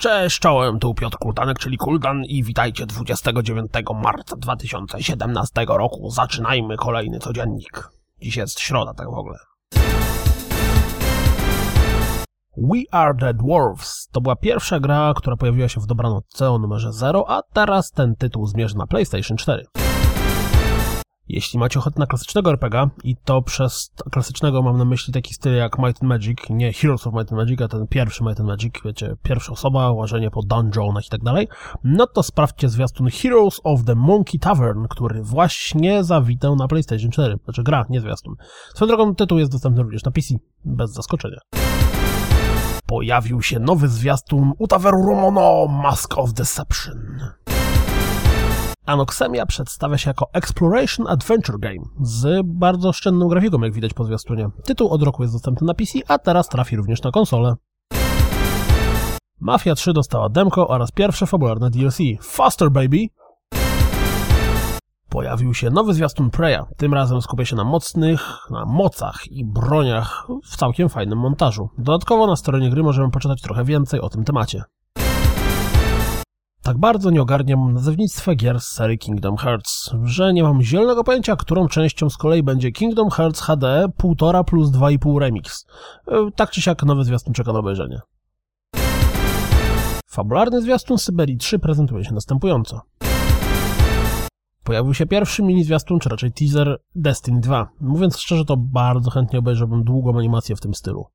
Cześć, czołem, tu Piotr Kultanek, czyli Kuldan i witajcie 29 marca 2017 roku. Zaczynajmy kolejny codziennik. Dziś jest środa, tak w ogóle. We Are the Dwarfs to była pierwsza gra, która pojawiła się w dobranocce o numerze 0, a teraz ten tytuł zmierza na PlayStation 4. Jeśli macie ochotę na klasycznego RPG i to przez klasycznego mam na myśli taki styl jak Might and Magic, nie Heroes of Might and Magic, a ten pierwszy Might and Magic, wiecie, pierwsza osoba, łażenie po dungeonach i tak dalej, no to sprawdźcie zwiastun Heroes of the Monkey Tavern, który właśnie zawitał na PlayStation 4. Znaczy gra, nie zwiastun. Swoją drogą tytuł jest dostępny również na PC, bez zaskoczenia. Pojawił się nowy zwiastun Utaveru Romono Mask of Deception. Anoxemia przedstawia się jako Exploration Adventure Game z bardzo oszczędną grafiką, jak widać po zwiastunie. Tytuł od roku jest dostępny na PC, a teraz trafi również na konsolę. Mafia 3 dostała demko oraz pierwsze fabularne DLC Faster Baby. Pojawił się nowy zwiastun Preya. Tym razem skupia się na mocnych, na mocach i broniach w całkiem fajnym montażu. Dodatkowo na stronie gry możemy poczytać trochę więcej o tym temacie. Tak bardzo nie ogarniam nazewnictwa gier z serii Kingdom Hearts, że nie mam zielonego pojęcia, którą częścią z kolei będzie Kingdom Hearts HD 1,5 plus 2,5 Remix. E, tak czy siak nowy zwiastun czeka na obejrzenie. Fabularny zwiastun Syberii 3 prezentuje się następująco. Pojawił się pierwszy mini zwiastun, czy raczej teaser Destiny 2. Mówiąc szczerze, to bardzo chętnie obejrzałbym długą animację w tym stylu.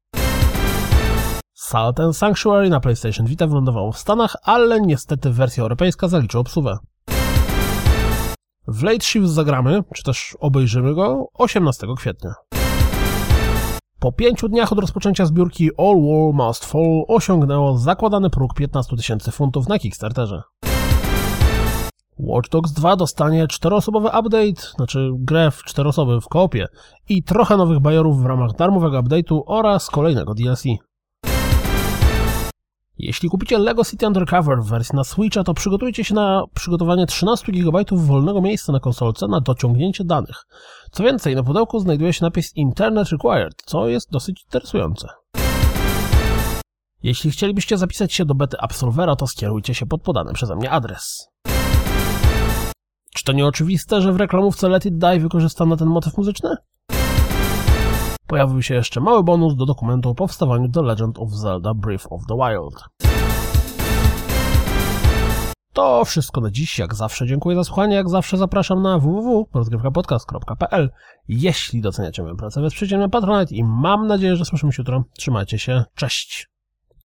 Salt Sanctuary na PlayStation Vita wylądowało w Stanach, ale niestety wersja europejska zaliczyła obsługę. W Late Shift zagramy, czy też obejrzymy go 18 kwietnia. Po pięciu dniach od rozpoczęcia zbiórki All War Must Fall osiągnęło zakładany próg 15 tysięcy funtów na Kickstarterze. Watch Dogs 2 dostanie czteroosobowy update, znaczy grę w cztery osoby w koopie i trochę nowych bajorów w ramach darmowego update'u oraz kolejnego DLC. Jeśli kupicie LEGO City Undercover w wersji na Switcha, to przygotujcie się na przygotowanie 13 GB wolnego miejsca na konsolce na dociągnięcie danych. Co więcej, na pudełku znajduje się napis Internet Required, co jest dosyć interesujące. Jeśli chcielibyście zapisać się do bety Absolvera, to skierujcie się pod podany przeze mnie adres. Czy to nieoczywiste, że w reklamówce Let It Die wykorzystano ten motyw muzyczny? Pojawił się jeszcze mały bonus do dokumentu o powstawaniu The Legend of Zelda Breath of the Wild. To wszystko na dziś. Jak zawsze dziękuję za słuchanie. Jak zawsze zapraszam na www.rozgrywkapodcast.pl Jeśli doceniacie moją pracę, wesprzyjcie mnie Patronite i mam nadzieję, że słyszymy się jutro. Trzymajcie się. Cześć!